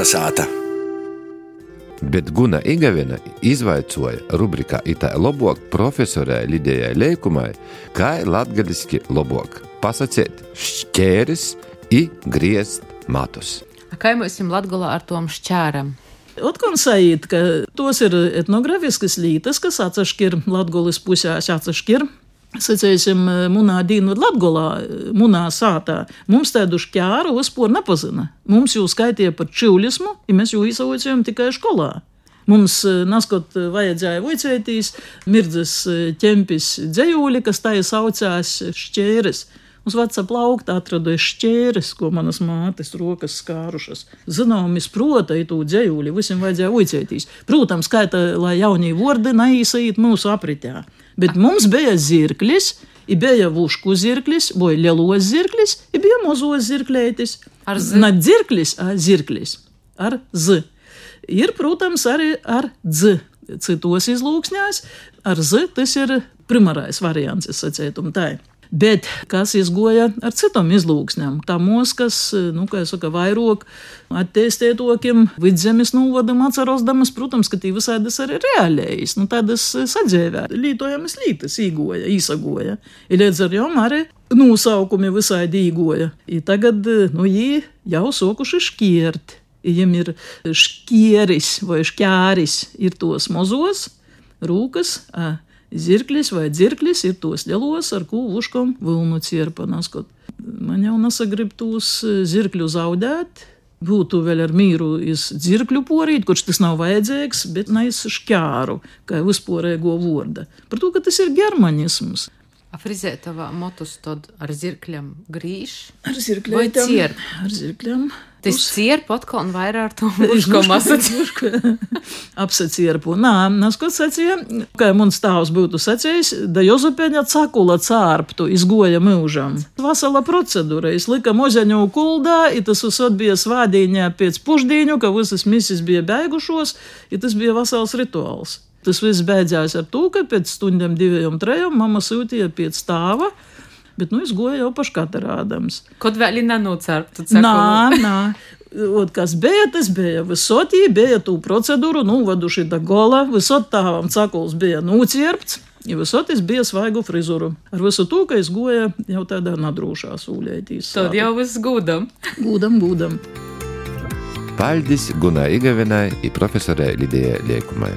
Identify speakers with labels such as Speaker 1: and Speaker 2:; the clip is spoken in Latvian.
Speaker 1: Kalnasāta.
Speaker 2: Bet Guna Igavina izvaicoja rubrikā Itā labāk profesorai Lidijai Leikumai, kā latgaliski labāk pasakīt šķēris i griezt matus.
Speaker 3: Kā mums ir latgulā ar tom šķēram?
Speaker 4: Otkon sajūt, ka tos ir etnografiskas lītas, kas atsašķir Latgulis pusēs atsašķir. Sacēsim, munā dīnu Latgolā, munā sātā. Mums tādu šķēru vispār nepazina. Mums jau skaitīja par čivlismu, ja mēs jau izsaucējām tikai skolā. Mums, naskot, vajadzēja vicētīs, mirdzes ķempis dzējūļi, kas tā saucās šķēres. Uz veca plaukta atradu šķēres, ko manas mātes rokas skārušas. Zināmis, protams, to dzējūli visiem vajadzēja uicētīs. Protams, skaita, lai jaunie vārdi neīsait mūsu apritē. Bet mums bija zirklis, bija vušku zirklis, bija lielos zirklis, bija mozos zirklētis.
Speaker 3: Ar z?
Speaker 4: Ne dzirklis, a zirklis. Ar z. Ir, protams, arī ar dz. Citos izlūksņās ar z tas ir primārais variants, es sacītu, tā. Bet kas izgoja ar citām izlūksnēm? Tā mūzikas, nu, kā jau saka, vairāk attīstītokiem vidzemes novadam atcerosdamas, protams, ka tī visādas arī reālējas, nu, tādas sadzēvē, lītojamas lītas īgoja, īsagoja. Ir līdz ar jom arī nosaukumi visādi īgoja. I tagad, nu, jī jau sokuši škiert. Viņam ir škieris vai šķēris, ir tos mozos, rūkas. A, Zirklis vai dzirklis ir tos lielos, ar ko uškam vilnu cierpa. Naskot. Man jau nesagrib tos zirkļu zaudēt. Būtu vēl ar mīru iz dzirkļu porīt, kurš tas nav vajadzīgs, bet nais šķāru, kā vispārējo vārdu. Par to, ka tas ir germanisms.
Speaker 3: Frizētavā motus tad ar zirkļiem grīž.
Speaker 4: Ar
Speaker 3: Vai
Speaker 4: zirkļiem.
Speaker 3: cier?
Speaker 4: Ar zirkļiem.
Speaker 3: Tas cier potkal un vairāk ar to muško masaci.
Speaker 4: Apsacierpu. Nā, neskot sacīja, kā mums stāvs būtu sacījis, da Jozepeņa cakula cārptu izgoja mūžam. Vasala procedūra, es lika mozeņu kuldā, i tas visot bija svādīņā pēc pušdīņu, ka visas misis bija beigušos, i tas bija vasals rituāls. Tas viss beidzās ar to, ka pēc stundām, diviem, trim mamma sūtīja pēc stāva, bet nu es goju jau paškatarādams.
Speaker 3: Kaut vēl ir nenocērta.
Speaker 4: Nā, nā. Ot, kas bija, tas bija. Visotī bija tū procedūru, nu, vaduši da gola, visot tāvam cakuls bija nūcierpts. Ja visotis bija svaigu frizuru. Ar visu to, ka es goju jau tādā nadrūšā sūļētīs.
Speaker 3: Tad jau viss gudam.
Speaker 4: Gūdam, gūdam.
Speaker 2: Paldies Gunai Igavinai i profesorai Lidijai Liekumai.